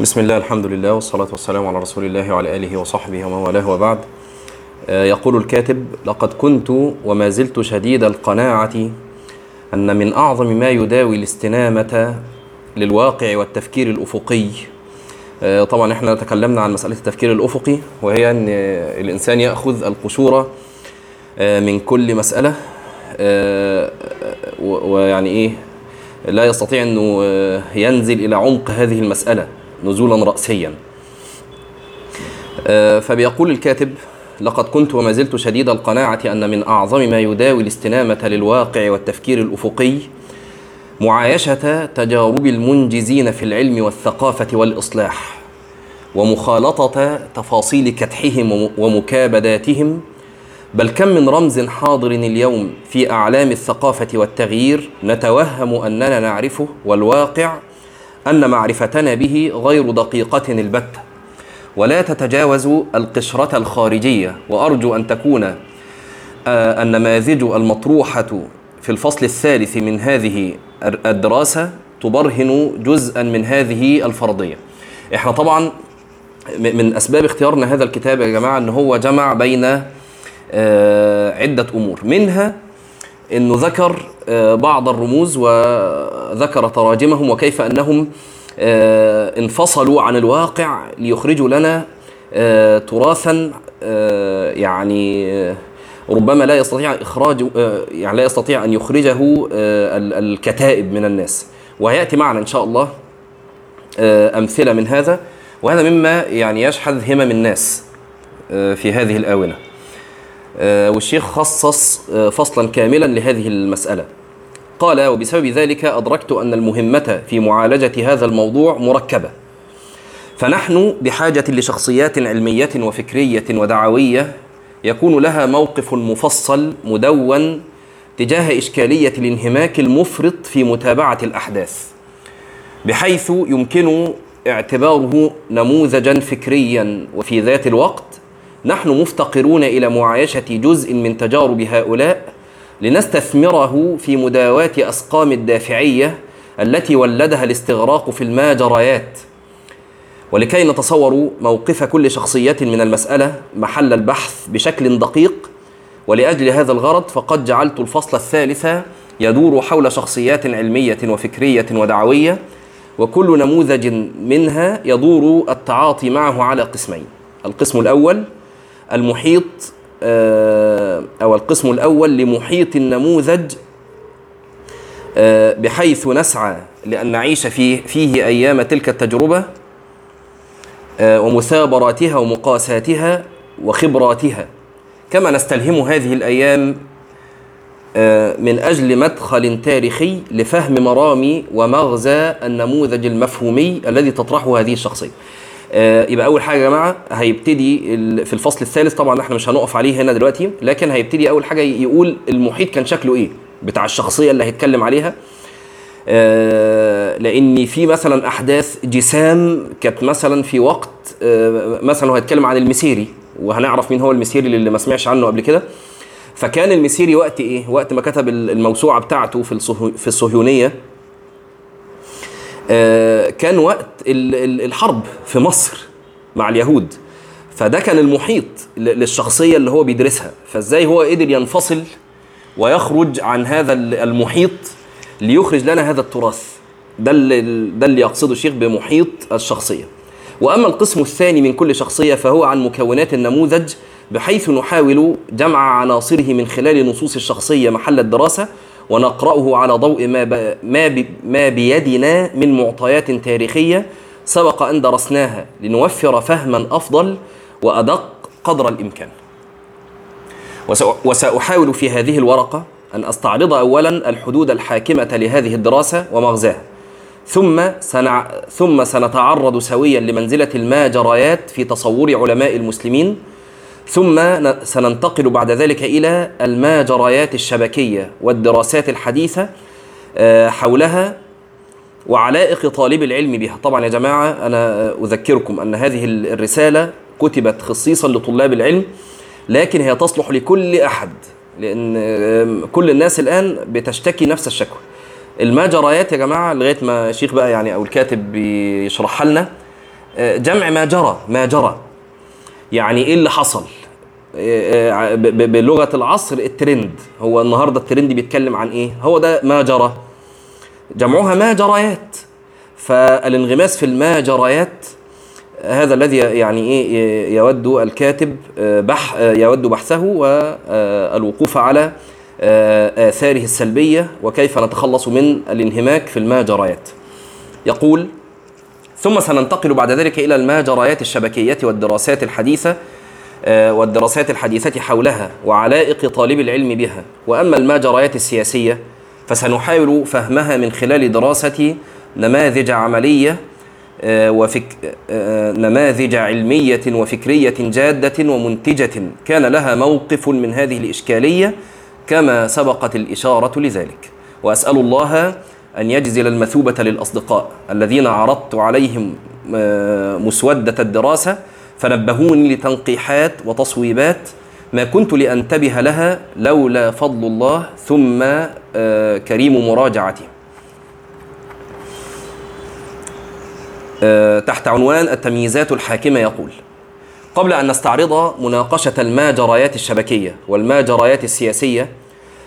بسم الله الحمد لله والصلاة والسلام على رسول الله وعلى آله وصحبه ومن والاه وبعد يقول الكاتب لقد كنت وما زلت شديد القناعة أن من أعظم ما يداوي الاستنامة للواقع والتفكير الأفقي طبعا إحنا تكلمنا عن مسألة التفكير الأفقي وهي أن آه، الإنسان يأخذ القشور آه، من كل مسألة آه، ويعني إيه لا يستطيع أنه ينزل إلى عمق هذه المسألة. نزولا رأسيا. آه، فبيقول الكاتب لقد كنت وما زلت شديد القناعة أن من أعظم ما يداوي الاستنامة للواقع والتفكير الأفقي معايشة تجارب المنجزين في العلم والثقافة والإصلاح ومخالطة تفاصيل كدحهم وم- ومكابداتهم بل كم من رمز حاضر اليوم في أعلام الثقافة والتغيير نتوهم أننا نعرفه والواقع أن معرفتنا به غير دقيقة البتة ولا تتجاوز القشرة الخارجية. وأرجو أن تكون آه، النماذج المطروحة في الفصل الثالث من هذه الدراسة تبرهن جزءا من هذه الفرضية. إحنا طبعا من أسباب اختيارنا هذا الكتاب يا جماعة أن هو جمع بين آه، عدة أمور. منها إنه ذكر آه، بعض الرموز وذكر تراجمهم وكيف أنهم آه، انفصلوا عن الواقع ليخرجوا لنا آه، تراثا يعني ربما لا يستطيع إخراج يعني لا يستطيع أن يخرجه ال- الكتائب من الناس. وهيأتي معنا إن شاء الله أمثلة من هذا. وهذا مما يعني يشحذ همم الناس في هذه الآونة. والشيخ خصص آه، فصلا كاملا لهذه المسألة. قال وبسبب ذلك أدركت أن المهمة في معالجة هذا الموضوع مركبة. فنحن بحاجة لشخصيات علمية وفكرية ودعوية يكون لها موقف مفصل مدون تجاه إشكالية الانهماك المفرط في متابعة الأحداث بحيث يمكن اعتباره نموذجا فكريا وفي ذات الوقت نحن مفتقرون إلى معايشة جزء من تجارب هؤلاء لنستثمره في مداواة أسقام الدافعية التي ولدها الاستغراق في الماجريات. ولكي نتصور موقف كل شخصية من المسألة محل البحث بشكل دقيق ولأجل هذا الغرض فقد جعلت الفصل الثالث يدور حول شخصيات علمية وفكرية ودعوية وكل نموذج منها يدور التعاطي معه على قسمين. القسم الأول المحيط آه، أو القسم الأول لمحيط النموذج آه، بحيث نسعى لأن نعيش في فيه أيام تلك التجربة آه، ومثابراتها ومقاساتها وخبراتها. كما نستلهم هذه الأيام من أجل مدخل تاريخي لفهم مرامي ومغزى النموذج المفهومي الذي تطرحه هذه الشخصية. يبقى أول حاجة يا جماعة هيبتدي في الفصل الثالث طبعا إحنا مش هنقف عليه هنا دلوقتي لكن هيبتدي أول حاجة يقول المحيط كان شكله إيه بتاع الشخصية اللي هيتكلم عليها. آه، لأن في مثلا أحداث جسام كانت مثلا في وقت آه، مثلا هيتكلم عن المسيري وهنعرف مين هو المسيري اللي ما سمعش عنه قبل كده. فكان المسيري وقت إيه؟ وقت ما كتب الموسوعة بتاعته في في الصهيونية. آه، كان وقت ال- ال- الحرب في مصر مع اليهود. فده كان المحيط ل- للشخصية اللي هو بيدرسها. فازاي هو قدر ينفصل ويخرج عن هذا ال- المحيط ليخرج لنا هذا التراث. ده اللي ده اللي يقصده الشيخ بمحيط الشخصية. وأما القسم الثاني من كل شخصية فهو عن مكونات النموذج بحيث نحاول جمع عناصره من خلال نصوص الشخصية محل الدراسة ونقرأه على ضوء ما ب... ما, ب... ما بيدنا من معطيات تاريخية سبق أن درسناها لنوفر فهما أفضل وأدق قدر الإمكان. وسأ- وسأحاول في هذه الورقة أن أستعرض أولا الحدود الحاكمة لهذه الدراسة ومغزاها ثم سنع... ثم سنتعرض سويا لمنزلة الماجريات في تصور علماء المسلمين ثم سننتقل بعد ذلك إلى الماجريات الشبكية والدراسات الحديثة آه، حولها وعلائق طالب العلم بها. طبعا يا جماعة أنا أذكركم أن هذه الرسالة كتبت خصيصا لطلاب العلم لكن هي تصلح لكل أحد لأن آم، كل الناس الآن بتشتكي نفس الشكوى. المجريات يا جماعة لغاية ما الشيخ بقى يعني أو الكاتب بيشرحها لنا آه، جمع ما جرى ما جرى. يعني إيه اللي حصل؟ آه، آه، بلغة العصر الترند. هو النهارده الترند بيتكلم عن إيه؟ هو ده ما جرى جمعها ما جريات فالانغماس في الما جريات هذا الذي يعني إيه يود الكاتب بح يود بحثه والوقوف على آثاره السلبية وكيف نتخلص من الانهماك في الماجريات. يقول ثم سننتقل بعد ذلك إلى الماجريات الشبكية والدراسات الحديثة والدراسات الحديثة حولها وعلائق طالب العلم بها. وأما الماجريات السياسية فسنحاول فهمها من خلال دراسة نماذج عملية وفك نماذج علمية وفكرية جادة ومنتجة. كان لها موقف من هذه الإشكالية كما سبقت الإشارة لذلك. وأسأل الله أن يجزل المثوبة للأصدقاء الذين عرضت عليهم مسودة الدراسة فنبهوني لتنقيحات وتصويبات ما كنت لأنتبه لها لولا فضل الله ثم كريم مراجعته تحت عنوان التمييزات الحاكمة يقول قبل أن نستعرض مناقشة الماجريات الشبكية والماجريات السياسية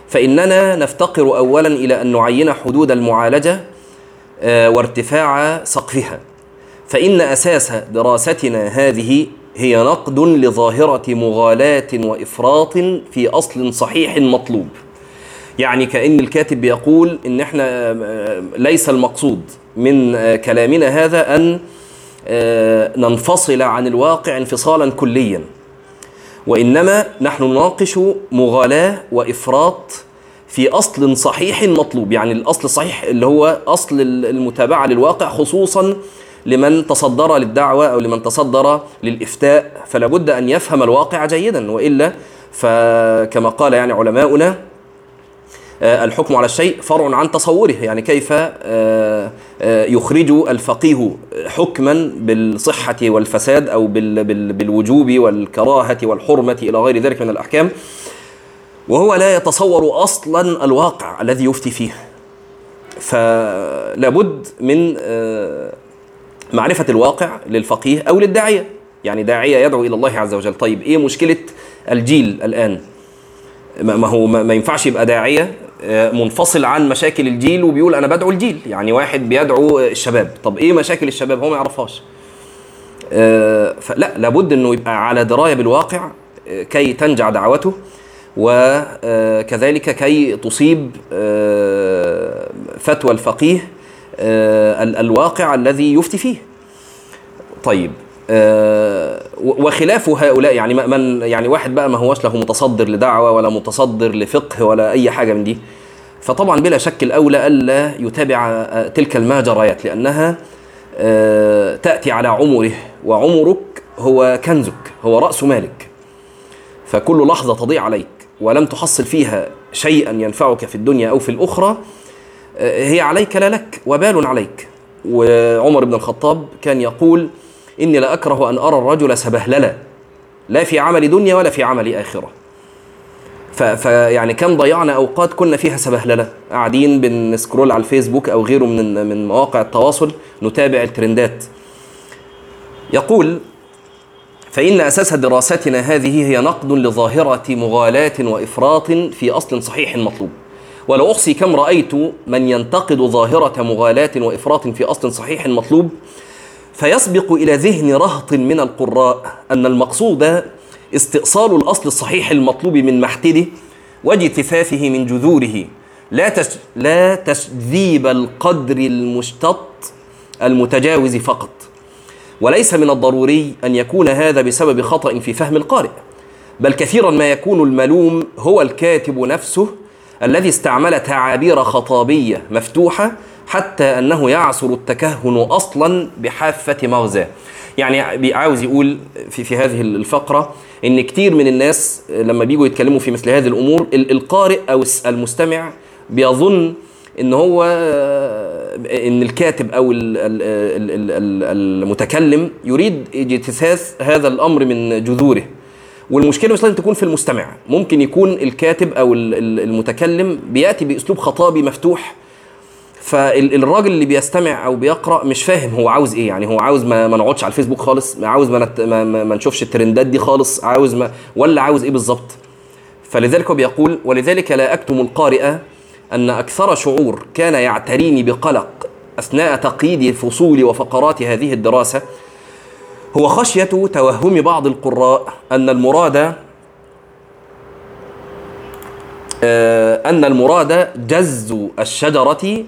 فإننا نفتقر أولا إلى أن نعين حدود المعالجة وارتفاع سقفها. فإن أساس دراستنا هذه هي نقد لظاهرة مغالاة وإفراط في أصل صحيح مطلوب. يعني كأن الكاتب بيقول إن إحنا ليس المقصود من كلامنا هذا أن ننفصل عن الواقع انفصالا كليا. وإنما نحن نناقش مغالاة وإفراط في أصل صحيح مطلوب يعني الأصل الصحيح اللي هو أصل المتابعة للواقع خصوصا لمن تصدر للدعوة أو لمن تصدر للإفتاء فلا بد أن يفهم الواقع جيدا وإلا فكما قال يعني علماؤنا الحكم على الشيء فرع عن تصوره يعني كيف يخرج الفقيه حكما بالصحة والفساد أو بالوجوب والكراهة والحرمة إلى غير ذلك من الأحكام. وهو لا يتصور أصلا الواقع الذي يفتي فيه. فلا بد من معرفة الواقع للفقيه أو للداعية. يعني داعية يدعو إلى الله عز وجل. طيب إيه مشكلة الجيل الآن؟ ما هو ما ينفعش يبقى داعية منفصل عن مشاكل الجيل وبيقول أنا بدعو الجيل. يعني واحد بيدعو الشباب. طب إيه مشاكل الشباب؟ هو ما يعرفهاش. فلا لابد إنه يبقى على دراية بالواقع كي تنجع دعوته وكذلك كي تصيب فتوى الفقيه الواقع الذي يفتي فيه. طيب. وخلاف هؤلاء يعني من يعني واحد بقى ما هوش له متصدر لدعوة ولا متصدر لفقه ولا أي حاجة من دي. فطبعا بلا شك الأولى ألا يتابع تلك الماجريات لأنها تأتي على عمره وعمرك هو كنزك هو رأس مالك. فكل لحظة تضيع عليك ولم تحصل فيها شيئا ينفعك في الدنيا أو في الأخرى هي عليك لا لك وبال عليك. وعمر بن الخطاب كان يقول إني لأكره أن أرى الرجل سبهللا لا في عمل دنيا ولا في عمل آخرة. فيعني كم ضيعنا أوقات كنا فيها سبهللة قاعدين بنسكرول على الفيسبوك أو غيره من من مواقع التواصل نتابع الترندات. يقول فإن أساس دراستنا هذه هي نقد لظاهرة مغالاة وإفراط في أصل صحيح مطلوب. ولو أحصي كم رأيت من ينتقد ظاهرة مغالاة وإفراط في أصل صحيح مطلوب فيسبق إلى ذهن رهط من القراء أن المقصود استئصال الأصل الصحيح المطلوب من محتده واجتثاثه من جذوره. لا تش... لا تشذيب القدر المشتط المتجاوز فقط. وليس من الضروري أن يكون هذا بسبب خطأ في فهم القارئ بل كثيرا ما يكون الملوم هو الكاتب نفسه الذي استعمل تعابير خطابية مفتوحة حتى أنه يعسر التكهن أصلا بحافة مغزاه يعني عاوز يقول في في هذه الفقرة إن كتير من الناس لما بيجوا يتكلموا في مثل هذه الأمور القارئ أو المستمع بيظن إن هو إن الكاتب أو المتكلم يريد اجتثاث هذا الأمر من جذوره. والمشكلة مش لازم تكون في المستمع. ممكن يكون الكاتب أو المتكلم بيأتي بأسلوب خطابي مفتوح فالراجل اللي بيستمع أو بيقرأ مش فاهم هو عاوز إيه. يعني هو عاوز ما, ما نقعدش على الفيسبوك خالص عاوز ما, نت... ما, ما, ما نشوفش الترندات دي خالص عاوز ما ولا عاوز إيه بالظبط. فلذلك هو بيقول ولذلك لا أكتم القارئ أن أكثر شعور كان يعتريني بقلق أثناء تقييد فصول وفقرات هذه الدراسة هو خشية توهم بعض القراء أن المراد آه، أن المراد جز الشجرة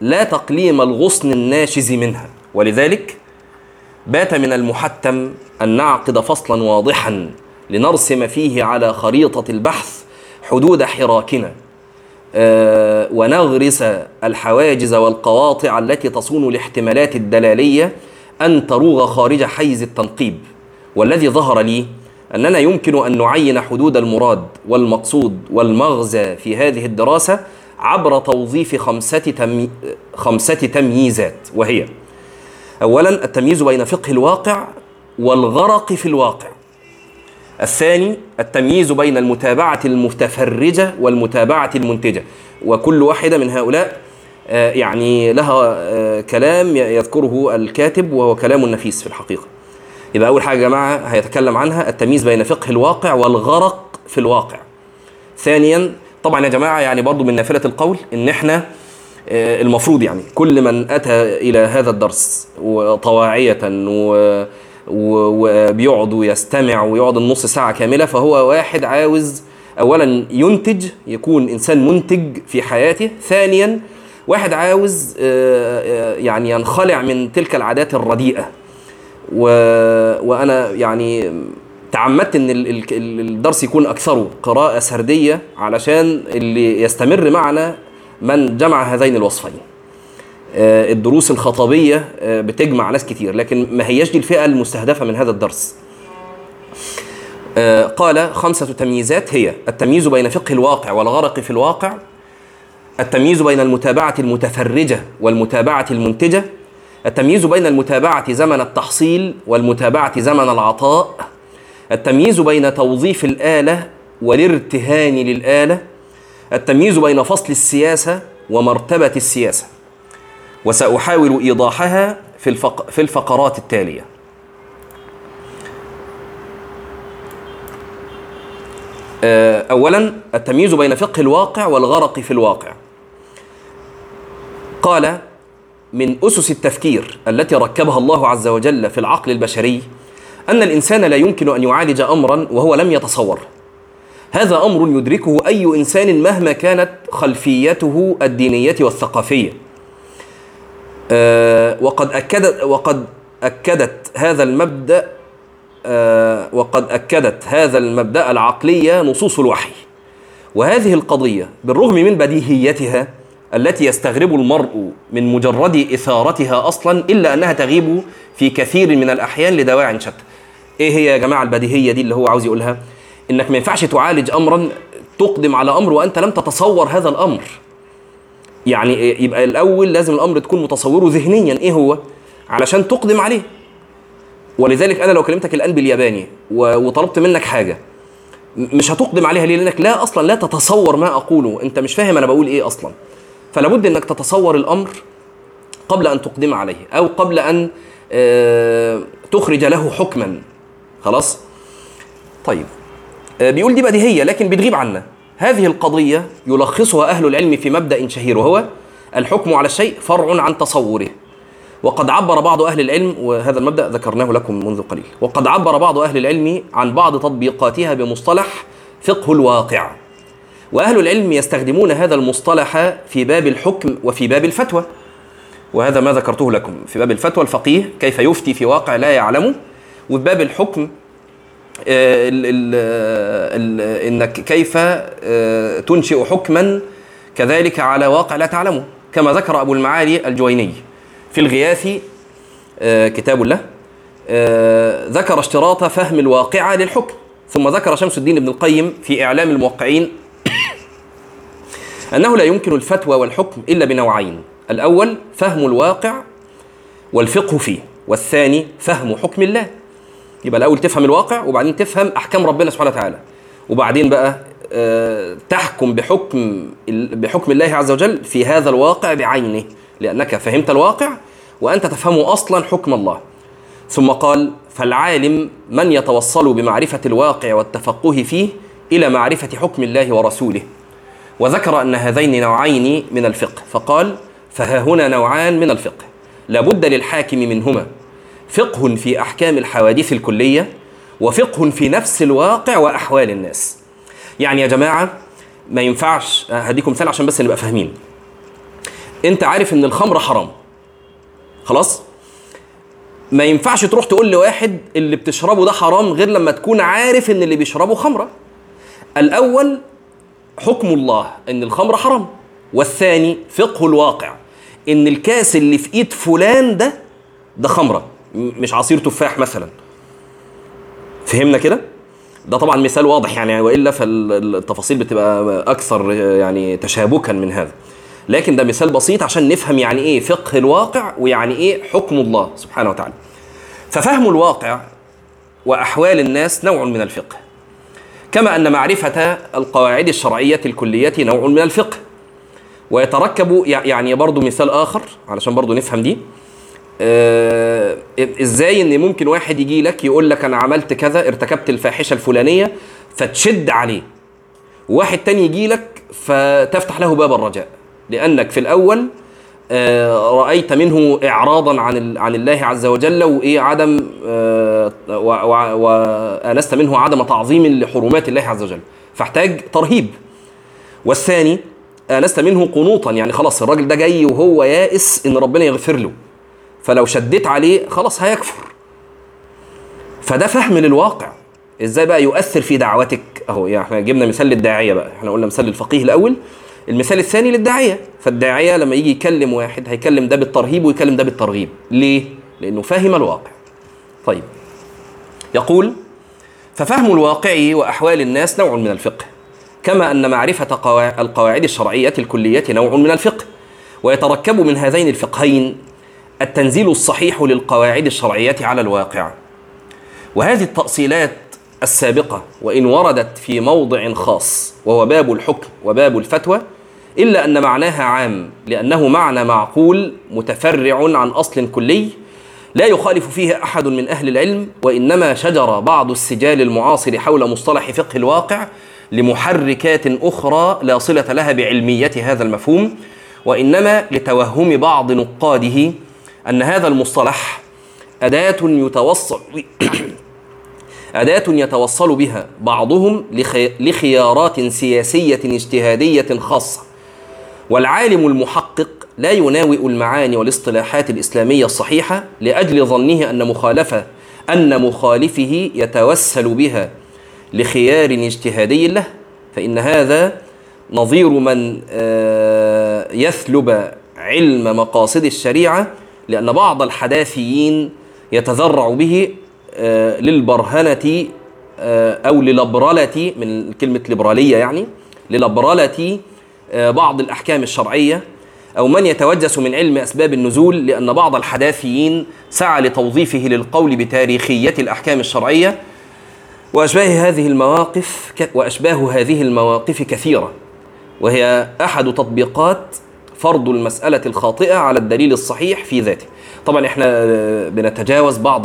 لا تقليم الغصن الناشز منها. ولذلك بات من المحتم أن نعقد فصلا واضحا لنرسم فيه على خريطة البحث حدود حراكنا آه، ونغرس الحواجز والقواطع التي تصون الاحتمالات الدلالية أن تروغ خارج حيز التنقيب. والذي ظهر لي أننا يمكن أن نعين حدود المراد والمقصود والمغزى في هذه الدراسة عبر توظيف خمسة, تمي... خمسة تمييزات وهي أولا التمييز بين فقه الواقع والغرق في الواقع. الثاني التمييز بين المتابعة المتفرجة والمتابعة المنتجة. وكل واحدة من هؤلاء آه، يعني لها آه، كلام يذكره الكاتب وهو كلام نفيس في الحقيقة. يبقى أول حاجة يا جماعة هيتكلم عنها التمييز بين فقه الواقع والغرق في الواقع. ثانيا طبعا يا جماعة يعني برضو من نافلة القول إن إحنا آه، المفروض يعني كل من أتى إلى هذا الدرس طواعية و وبيقعد ويستمع ويقعد النص ساعة كاملة فهو واحد عاوز أولا ينتج يكون إنسان منتج في حياته ثانيا واحد عاوز آه، آه، يعني ينخلع من تلك العادات الرديئة. و... وأنا يعني تعمدت إن الدرس يكون اكثره قراءة سردية علشان اللي يستمر معنا من جمع هذين الوصفين. آه، الدروس الخطابيه آه، بتجمع ناس كتير لكن ما هياش دي الفئة المستهدفة من هذا الدرس. آه، قال خمسة تمييزات هي التمييز بين فقه الواقع والغرق في الواقع التمييز بين المتابعة المتفرجة والمتابعة المنتجة التمييز بين المتابعة زمن التحصيل والمتابعة زمن العطاء التمييز بين توظيف الآلة والارتهان للآلة التمييز بين فصل السياسة ومرتبة السياسة وسأحاول إيضاحها في, الفق... في الفقرات التالية. آه، أولا التمييز بين فقه الواقع والغرق في الواقع. قال من أسس التفكير التي ركبها الله عز وجل في العقل البشري أن الإنسان لا يمكن أن يعالج امرا وهو لم يتصور. هذا أمر يدركه أي إنسان مهما كانت خلفيته الدينية والثقافية. أه وقد اكدت وقد أكدت هذا المبدأ أه وقد أكدت هذا المبدأ العقليه نصوص الوحي. وهذه القضية بالرغم من بديهيتها التي يستغرب المرء من مجرد إثارتها أصلا إلا أنها تغيب في كثير من الأحيان لدواع شتى. إيه هي يا جماعة البديهية دي اللي هو عاوز يقولها؟ إنك ما ينفعش تعالج امرا تقدم على أمر وأنت لم تتصور هذا الأمر. يعني يبقى الأول لازم الأمر تكون متصوره ذهنيا إيه هو؟ علشان تقدم عليه. ولذلك أنا لو كلمتك الآن بالياباني وطلبت منك حاجة مش هتقدم عليها ليه؟ لأنك لا أصلا لا تتصور ما أقوله، أنت مش فاهم أنا بقول إيه أصلا. فلا بد إنك تتصور الأمر قبل أن تقدم عليه أو قبل أن آه، تخرج له حكما خلاص؟ طيب. آه، بيقول دي بديهية لكن بتغيب عنا. هذه القضية يلخصها أهل العلم في مبدأ شهير وهو الحكم على الشيء فرع عن تصوره. وقد عبر بعض أهل العلم وهذا المبدأ ذكرناه لكم منذ قليل. وقد عبر بعض أهل العلم عن بعض تطبيقاتها بمصطلح فقه الواقع. وأهل العلم يستخدمون هذا المصطلح في باب الحكم وفي باب الفتوى. وهذا ما ذكرته لكم. في باب الفتوى الفقيه كيف يفتي في واقع لا يعلمه وفي باب الحكم آه، ال ال ال إنك كيف آه، تنشئ حكما كذلك على واقع لا تعلمه كما ذكر أبو المعالي الجويني في الغياث آه، كتاب له ذكر اشتراط فهم الواقع للحكم ثم ذكر شمس الدين ابن القيم في إعلام الموقعين أنه لا يمكن الفتوى والحكم إلا بنوعين الأول فهم الواقع والفقه فيه والثاني فهم حكم الله. يبقى الأول تفهم الواقع وبعدين تفهم أحكام ربنا سبحانه وتعالى. وبعدين بقى آه، تحكم بحكم بحكم الله عز وجل في هذا الواقع بعينه لأنك فهمت الواقع وأنت تفهم أصلا حكم الله. ثم قال فالعالم من يتوصل بمعرفة الواقع والتفقه فيه إلى معرفة حكم الله ورسوله وذكر أن هذين نوعين من الفقه فقال فها هنا نوعان من الفقه لابد للحاكم منهما فقه في أحكام الحوادث الكلية وفقه في نفس الواقع وأحوال الناس. يعني يا جماعة ما ينفعش هديكم مثال عشان بس نبقى فاهمين. أنت عارف إن الخمر حرام. خلاص؟ ما ينفعش تروح تقول لواحد اللي بتشربه ده حرام غير لما تكون عارف إن اللي بيشربه خمرة. الأول حكم الله إن الخمر حرام والثاني فقه الواقع إن الكاس اللي في إيد فلان ده ده خمرة. مش عصير تفاح مثلا. فهمنا كده؟ ده طبعا مثال واضح يعني وإلا فالتفاصيل بتبقى أكثر يعني تشابكا من هذا. لكن ده مثال بسيط عشان نفهم يعني إيه فقه الواقع ويعني إيه حكم الله سبحانه وتعالى. ففهم الواقع وأحوال الناس نوع من الفقه. كما أن معرفة القواعد الشرعية الكلية نوع من الفقه. ويتركب يعني برضو مثال آخر علشان برضو نفهم دي. إزاي إن ممكن واحد يجي لك يقول لك أنا عملت كذا ارتكبت الفاحشة الفلانية فتشد عليه. واحد تاني يجي لك فتفتح له باب الرجاء. لأنك في الأول آه رأيت منه اعراضا عن عن الله عز وجل وإيه عدم آه وانست منه عدم تعظيم لحرمات الله عز وجل. فاحتاج ترهيب. والثاني آنست منه قنوطا. يعني خلاص الراجل ده جاي وهو يائس إن ربنا يغفر له. فلو شديت عليه خلاص هيكفر. فده فهم للواقع. إزاي بقى يؤثر في دعوتك؟ أهو يعني إحنا جبنا مثال للداعية بقى. إحنا قلنا مثال للفقيه الأول. المثال الثاني للداعية. فالداعية لما يجي يكلم واحد هيكلم ده بالترهيب ويكلم ده بالترغيب. ليه؟ لأنه فاهم الواقع. طيب. يقول ففهم الواقع وأحوال الناس نوع من الفقه كما أن معرفة القواعد الشرعية الكلية نوع من الفقه ويتركب من هذين الفقهين التنزيل الصحيح للقواعد الشرعية على الواقع. وهذه التأصيلات السابقة وإن وردت في موضع خاص وهو باب الحكم وباب الفتوى إلا أن معناها عام لأنه معنى معقول متفرع عن أصل كلي لا يخالف فيه أحد من أهل العلم وإنما شجر بعض السجال المعاصر حول مصطلح فقه الواقع لمحركات أخرى لا صلة لها بعلمية هذا المفهوم وإنما لتوهم بعض نقاده أن هذا المصطلح أداة يتوصل أداة يتوصل بها بعضهم لخيارات سياسية اجتهادية خاصة. والعالم المحقق لا يناوئ المعاني والاصطلاحات الإسلامية الصحيحة لأجل ظنه أن مخالفة أن مخالفه يتوسل بها لخيار اجتهادي له. فإن هذا نظير من يثلب علم مقاصد الشريعة لأن بعض الحداثيين يتذرع به للبرهنة أو للبرلة من كلمة ليبرالية يعني للبرلة بعض الأحكام الشرعية أو من يتوجس من علم أسباب النزول لأن بعض الحداثيين سعى لتوظيفه للقول بتاريخية الأحكام الشرعية. وأشباه هذه المواقف وأشباه هذه المواقف كثيرة. وهي أحد تطبيقات فرض المسألة الخاطئة على الدليل الصحيح في ذاته. طبعا إحنا بنتجاوز بعض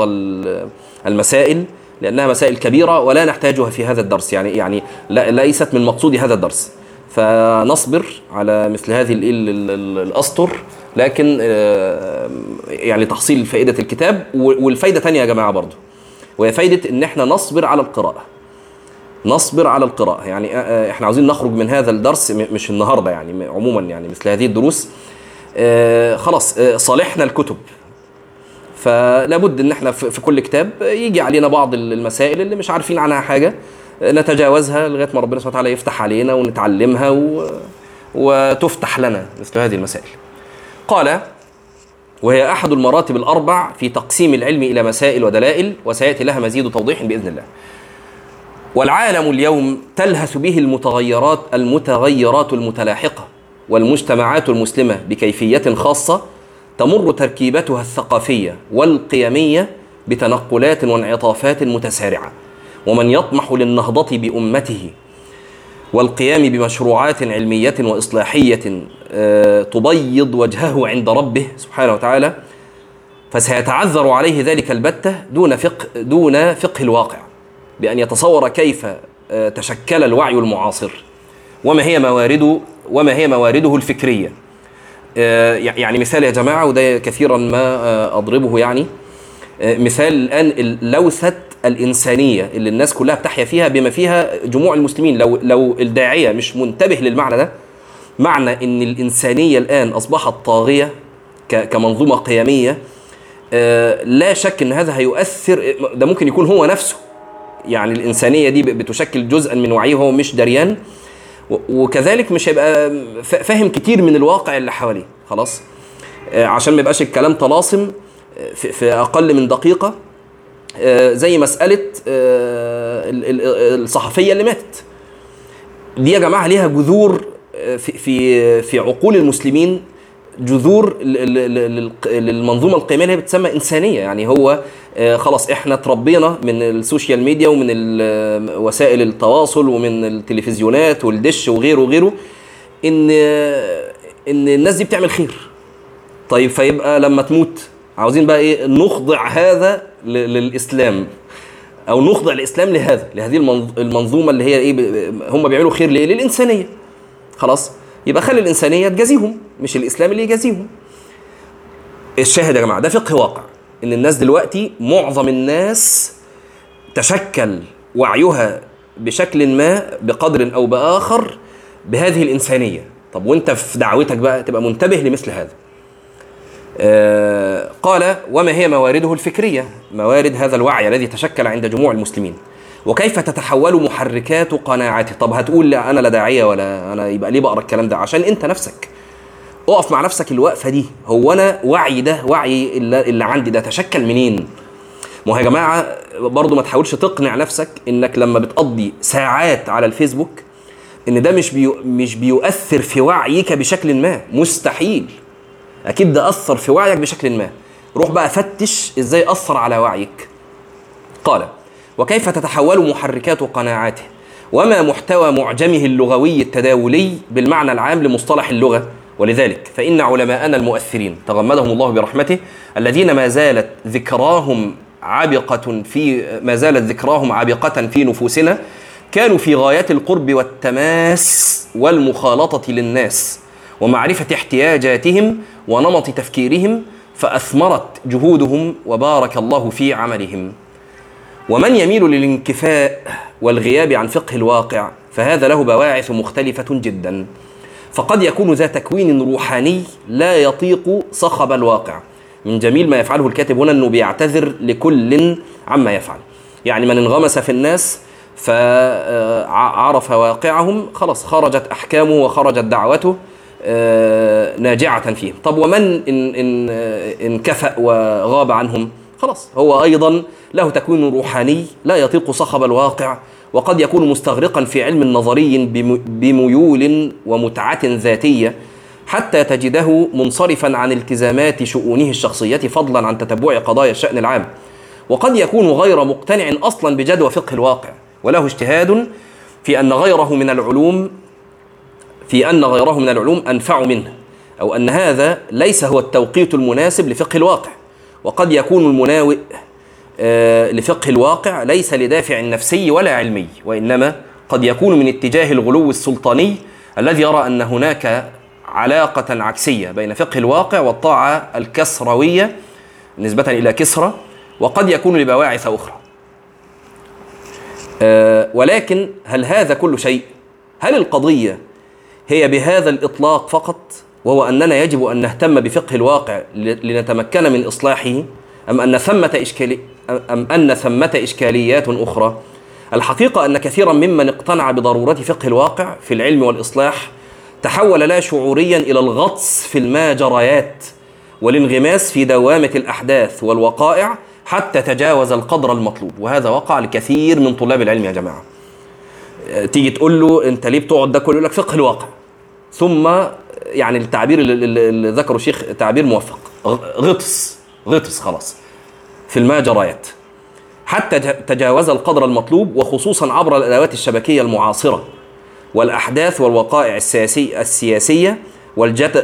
المسائل لأنها مسائل كبيرة ولا نحتاجها في هذا الدرس. يعني يعني ليست من مقصود هذا الدرس. فنصبر على مثل هذه الأسطر لكن يعني تحصيل فائدة الكتاب والفايدة ثانية يا جماعة برضو. وهي فايدة إن إحنا نصبر على القراءة. نصبر على القراءة يعني إحنا عاوزين نخرج من هذا الدرس مش النهارده يعني عموما يعني مثل هذه الدروس خلاص صالحنا الكتب فلا بد إن إحنا في كل كتاب يجي علينا بعض المسائل اللي مش عارفين عنها حاجة نتجاوزها لغاية ما ربنا سبحانه وتعالى يفتح علينا ونتعلمها و... وتفتح لنا مثل هذه المسائل. قال وهي أحد المراتب الأربع في تقسيم العلم إلى مسائل ودلائل وسيأتي لها مزيد توضيح بإذن الله. والعالم اليوم تلهث به المتغيرات المتغيرات المتلاحقة والمجتمعات المسلمة بكيفية خاصة تمر تركيبتها الثقافية والقيمية بتنقلات وانعطافات متسارعة. ومن يطمح للنهضة بأمته والقيام بمشروعات علمية وإصلاحية آه، تبيض وجهه عند ربه سبحانه وتعالى فسيتعذر عليه ذلك البتة دون فقه دون فقه الواقع. بأن يتصور كيف آه، تشكل الوعي المعاصر وما هي موارده وما هي موارده الفكرية. آه، يعني مثال يا جماعة وده كثيرا ما أضربه يعني. مثال الآن اللوثة الإنسانية اللي الناس كلها بتحيا فيها بما فيها جموع المسلمين. لو لو الداعية مش منتبه للمعنى ده معنى إن الإنسانية الآن أصبحت طاغية كمنظومة قيمية آه، لا شك إن هذا هيؤثر ده ممكن يكون هو نفسه. يعني الإنسانية دي بتشكل جزءا من وعيه وهو مش دريان. وكذلك مش هيبقى فاهم كتير من الواقع اللي حواليه. خلاص؟ آه، عشان ما يبقاش الكلام طلاسم آه، في أقل من دقيقة. زي مسألة الصحفية اللي ماتت. دي يا جماعة ليها جذور في في في عقول المسلمين. جذور للمنظومة القيمية اللي هي بتسمى إنسانية. يعني هو آه، خلاص إحنا تربينا من ال social media ومن وسائل التواصل ومن التلفزيونات والدش وغيره وغيره إن إن الناس دي بتعمل خير. طيب فيبقى لما تموت عاوزين بقى إيه؟ نخضع هذا للإسلام. أو نخضع الإسلام لهذا لهذه المنظومة اللي هي إيه؟ هم بيعملوا خير ليه للإنسانية. خلاص يبقى خلي الإنسانية تجازيهم. مش الإسلام اللي يجازيهم. الشاهد يا جماعة ده فقه واقع إن الناس دلوقتي معظم الناس تشكل وعيها بشكل ما بقدر أو بآخر بهذه الإنسانية. طب وأنت في دعوتك بقى تبقى منتبه لمثل هذا. آه قال وما هي موارده الفكرية؟ موارد هذا الوعي الذي تشكل عند جموع المسلمين. وكيف تتحول محركات قناعتي؟ طب هتقول لا أنا لا داعية ولا أنا يبقى ليه بقرا الكلام ده؟ عشان أنت نفسك. اقف مع نفسك الوقفة دي. هو أنا وعي ده وعي اللي, عندي ده تشكل منين؟ ما هو يا جماعة برضو ما تحاولش تقنع نفسك إنك لما بتقضي ساعات على الفيسبوك إن ده مش بيو مش بيؤثر في وعيك بشكل ما. مستحيل. أكيد ده أثر في وعيك بشكل ما. روح بقى فتش إزاي أثر على وعيك. قال وكيف تتحول محركات قناعاته؟ وما محتوى معجمه اللغوي التداولي بالمعنى العام لمصطلح اللغة؟ ولذلك فإن علماءنا المؤثرين تغمدهم الله برحمته الذين ما زالت ذكراهم عبقة في ما زالت ذكراهم عبقة في نفوسنا كانوا في غايات القرب والتماس والمخالطة للناس ومعرفة احتياجاتهم ونمط تفكيرهم فأثمرت جهودهم وبارك الله في عملهم. ومن يميل للانكفاء والغياب عن فقه الواقع فهذا له بواعث مختلفة جدا. فقد يكون ذا تكوين روحاني لا يطيق صخب الواقع. من جميل ما يفعله الكاتب هنا إنه بيعتذر لكل عما يفعل. يعني من انغمس في الناس فعرف واقعهم خلاص خرجت أحكامه وخرجت دعوته آه، ناجعة فيهم. طب ومن إن, إن انكفأ وغاب عنهم؟ خلاص هو أيضا له تكوين روحاني لا يطيق صخب الواقع. وقد يكون مستغرقا في علم نظري بميول ومتعة ذاتية حتى تجده منصرفا عن التزامات شؤونه الشخصية فضلا عن تتبع قضايا الشأن العام. وقد يكون غير مقتنع أصلا بجدوى فقه الواقع وله اجتهاد في أن غيره من العلوم في أن غيره من العلوم أنفع منه أو أن هذا ليس هو التوقيت المناسب لفقه الواقع. وقد يكون المناوئ لفقه الواقع ليس لدافع نفسي ولا علمي وإنما قد يكون من اتجاه الغلو السلطاني الذي يرى أن هناك علاقة عكسية بين فقه الواقع والطاعة الكسروية نسبة إلى كسرى وقد يكون لبواعث أخرى. آه، ولكن هل هذا كل شيء؟ هل القضية هي بهذا الإطلاق فقط؟ وهو أننا يجب أن نهتم بفقه الواقع لنتمكن من إصلاحه؟ أم أن ثمة إشكالي أم أن ثمة إشكاليات أخرى؟ الحقيقة أن كثيرا ممن اقتنع بضرورة فقه الواقع في العلم والإصلاح تحول لا شعوريا إلى الغطس في الماجريات والانغماس في دوامة الأحداث والوقائع حتى تجاوز القدر المطلوب وهذا وقع لكثير من طلاب العلم يا جماعة. تيجي تقول له أنت ليه بتقعد؟ ده كله يقول لك فقه الواقع. ثم يعني التعبير اللي ذكره الشيخ تعبير موفق غطس. غطس خلاص. في الماجريات حتى تجاوز القدر المطلوب وخصوصا عبر الأدوات الشبكية المعاصرة والأحداث والوقائع السياسي السياسية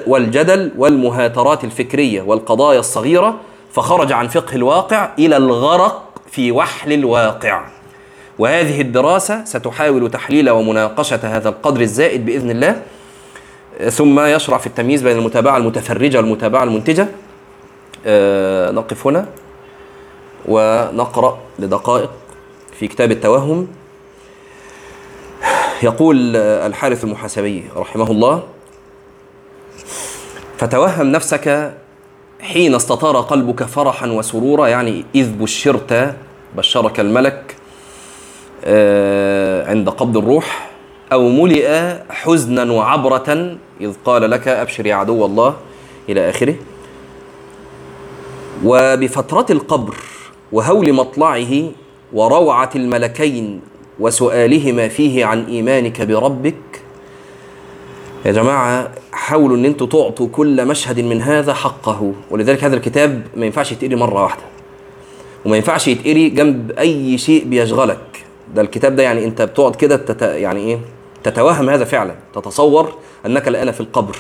والجدل والمهاترات الفكرية والقضايا الصغيرة فخرج عن فقه الواقع إلى الغرق في وحل الواقع. وهذه الدراسة ستحاول تحليل ومناقشة هذا القدر الزائد بإذن الله ثم يشرع في التمييز بين المتابعة المتفرجة والمتابعة المنتجة. نقف هنا ونقرأ لدقائق في كتاب التوهم. يقول الحارث المحاسبي رحمه الله فتوهم نفسك حين استطار قلبك فرحا وسرورا يعني إذ بشرت بشرك الملك آه، عند قبض الروح أو ملئ حزنا وعبرة إذ قال لك أبشر يا عدو الله إلى آخره. وبفترة القبر وهول مطلعه وروعة الملكين وسؤالهما فيه عن إيمانك بربك. يا جماعة حاولوا إن أنتوا تعطوا كل مشهد من هذا حقه. ولذلك هذا الكتاب ما ينفعش يتقري مرة واحدة. وما ينفعش يتقري جنب أي شيء بيشغلك. ده الكتاب ده يعني أنت بتقعد كده تت... يعني إيه؟ تتوهم هذا فعلا. تتصور أنك الآن في القبر.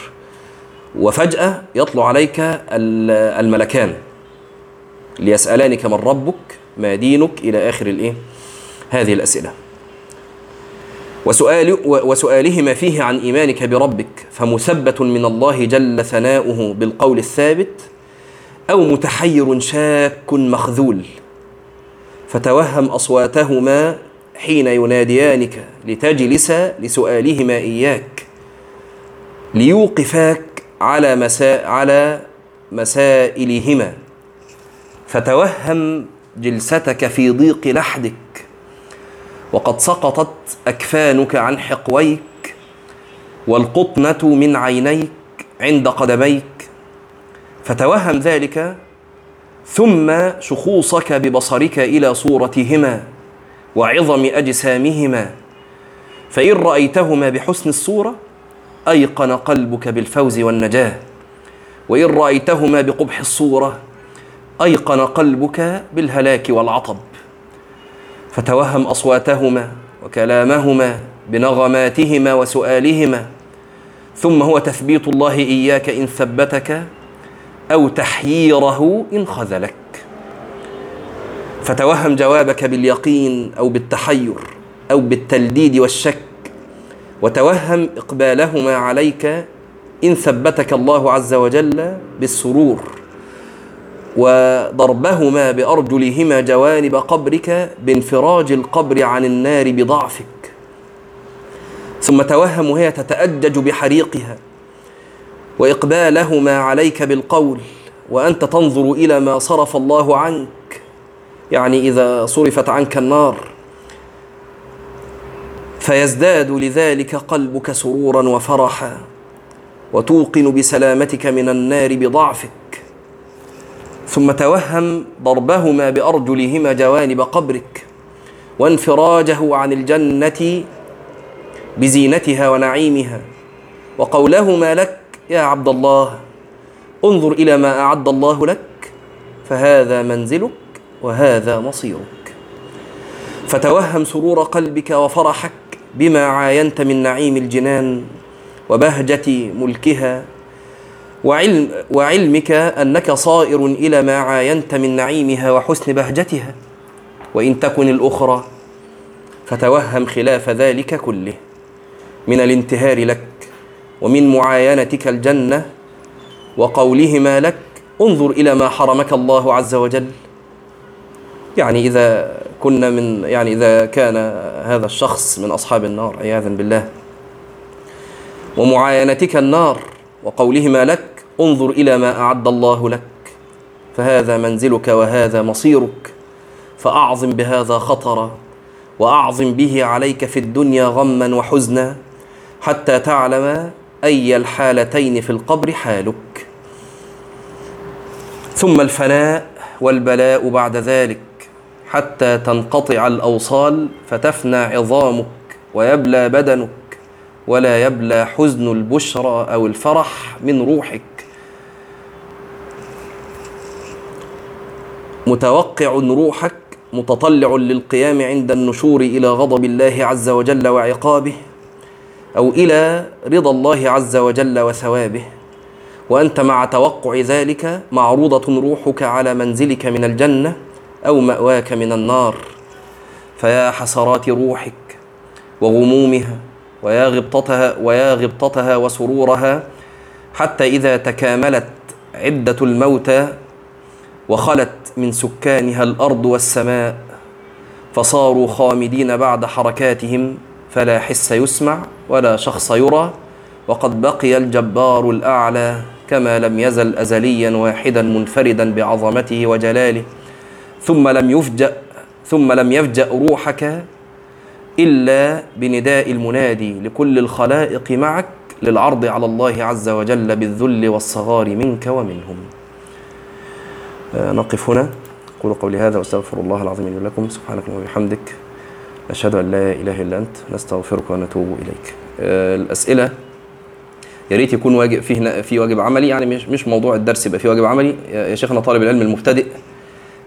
وفجأة يطلع عليك الملكان. ليسألانك من ربك ما دينك إلى آخر الإيه؟ هذه الأسئلة وسؤال وسؤالهما فيه عن إيمانك بربك فمثبت من الله جل ثناؤه بالقول الثابت أو متحير شاك مخذول فتوهم أصواتهما حين يناديانك لتجلس لسؤالهما إياك ليوقفاك على مساء على مسائلهما فتوهم جلستك في ضيق لحدك وقد سقطت أكفانك عن حقويك والقطنة من عينيك عند قدميك. فتوهم ذلك ثم شخوصك ببصرك إلى صورتهما وعظم أجسامهما. فإن رأيتهما بحسن الصورة أيقن قلبك بالفوز والنجاة. وإن رأيتهما بقبح الصورة أيقن قلبك بالهلاك والعطب. فتوهم أصواتهما وكلامهما بنغماتهما وسؤالهما. ثم هو تثبيت الله إياك إن ثبتك أو تحييره إن خذلك. فتوهم جوابك باليقين أو بالتحير أو بالتلديد والشك. وتوهم إقبالهما عليك إن ثبتك الله عز وجل بالسرور. وضربهما بأرجلهما جوانب قبرك بانفراج القبر عن النار بضعفك. ثم توهم هي تتأجج بحريقها وإقبالهما عليك بالقول وأنت تنظر إلى ما صرف الله عنك يعني إذا صرفت عنك النار. فيزداد لذلك قلبك سرورا وفرحا وتوقن بسلامتك من النار بضعفك. ثم توهم ضربهما بأرجلهما جوانب قبرك وانفراجه عن الجنة بزينتها ونعيمها وقولهما لك يا عبد الله انظر إلى ما أعد الله لك فهذا منزلك وهذا مصيرك فتوهم سرور قلبك وفرحك بما عاينت من نعيم الجنان وبهجة ملكها وعلم وعلمك أنك صائر إلى ما عاينت من نعيمها وحسن بهجتها. وإن تكن الأخرى فتوهم خلاف ذلك كله. من الانتهار لك ومن معاينتك الجنة وقولهما لك انظر إلى ما حرمك الله عز وجل. يعني إذا كنا من يعني إذا كان هذا الشخص من أصحاب النار عياذا بالله. ومعاينتك النار وقولهما لك انظر إلى ما أعد الله لك فهذا منزلك وهذا مصيرك. فأعظم بهذا خطرا وأعظم به عليك في الدنيا غما وحزنا حتى تعلم أي الحالتين في القبر حالك. ثم الفناء والبلاء بعد ذلك حتى تنقطع الأوصال فتفنى عظامك ويبلى بدنك ولا يبلى حزن البشرى أو الفرح من روحك. متوقع روحك متطلع للقيام عند النشور إلى غضب الله عز وجل وعقابه أو إلى رضا الله عز وجل وثوابه. وأنت مع توقع ذلك معروضة روحك على منزلك من الجنة أو مأواك من النار. فيا حسرات روحك وغمومها ويا غبطتها ويا غبطتها وسرورها حتى إذا تكاملت عدة الموتى وخلت من سكانها الأرض والسماء فصاروا خامدين بعد حركاتهم فلا حس يسمع ولا شخص يرى وقد بقي الجبار الأعلى كما لم يزل ازليا واحدا منفردا بعظمته وجلاله. ثم لم يفجأ ثم لم يفجأ روحك إلا بنداء المنادي لكل الخلائق معك للعرض على الله عز وجل بالذل والصغار منك ومنهم. نقف هنا. أقول قولي هذا وأستغفر الله العظيم لي ولكم. سبحانك اللهم وبحمدك. نشهد أن لا إله إلا أنت. نستغفرك ونتوب إليك. آه، الأسئلة يا ريت يكون واجب فيه في واجب عملي. يعني مش مش موضوع الدرس يبقى فيه واجب عملي. يا شيخنا طالب العلم المبتدئ.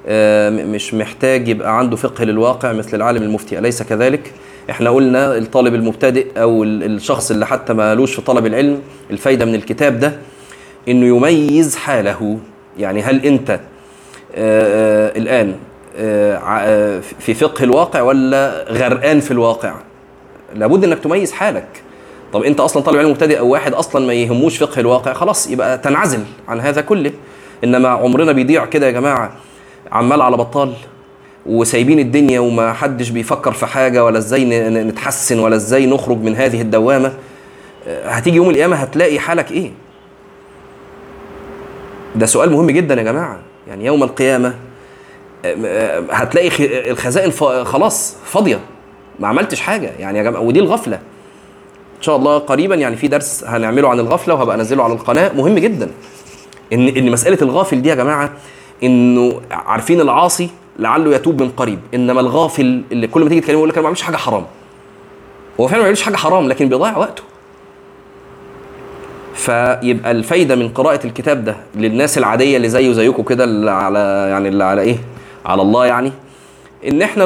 آه، مش محتاج يبقى عنده فقه للواقع مثل العالم المفتي. أليس كذلك؟ إحنا قلنا الطالب المبتدئ أو الشخص اللي حتى مالوش في طلب العلم الفايدة من الكتاب ده إنه يميز حاله. يعني هل أنت آآ آآ الآن آآ في فقه الواقع ولا غرقان في الواقع؟ لابد إنك تميز حالك. طب أنت أصلا طالب علم مبتدئ أو واحد أصلا ما يهموش فقه الواقع خلاص يبقى تنعزل عن هذا كله. إنما عمرنا بيضيع كده يا جماعة عمال على بطال وسايبين الدنيا وما حدش بيفكر في حاجة ولا إزاي نتحسن ولا إزاي نخرج من هذه الدوامة. هتيجي يوم القيامة هتلاقي حالك إيه؟ ده سؤال مهم جدا يا جماعة. يعني يوم القيامة هتلاقي الخزائن خلاص فاضية ما عملتش حاجة. يعني يا جماعة ودي الغفلة. إن شاء الله قريبا يعني في درس هنعمله عن الغفلة وهبقى أنزله على القناة. مهم جدا ان إن مسألة الغافل دي يا جماعة إنه عارفين العاصي لعله يتوب من قريب. إنما الغافل اللي كل ما تيجي تكلمه يقول لك أنا ما بعملش حاجة حرام. هو فعلا ما بيعملش حاجة حرام لكن بيضيع وقته. فيبقى الفايدة من قراءة الكتاب ده للناس العادية اللي زيه زيكم كده اللي على يعني اللي على إيه؟ على الله يعني إن إحنا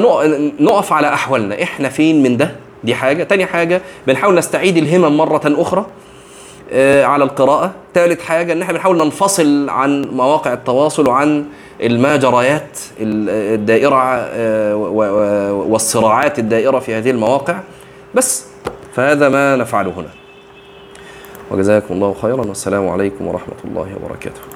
نقف على أحوالنا. إحنا فين من ده؟ دي حاجة. تاني حاجة بنحاول نستعيد الهمم مرة أخرى على القراءة. ثالث حاجة إن إحنا بنحاول ننفصل عن مواقع التواصل وعن المجريات الدائرة والصراعات الدائرة في هذه المواقع. بس فهذا ما نفعله هنا. وجزاكم الله خيرا. والسلام عليكم ورحمة الله وبركاته.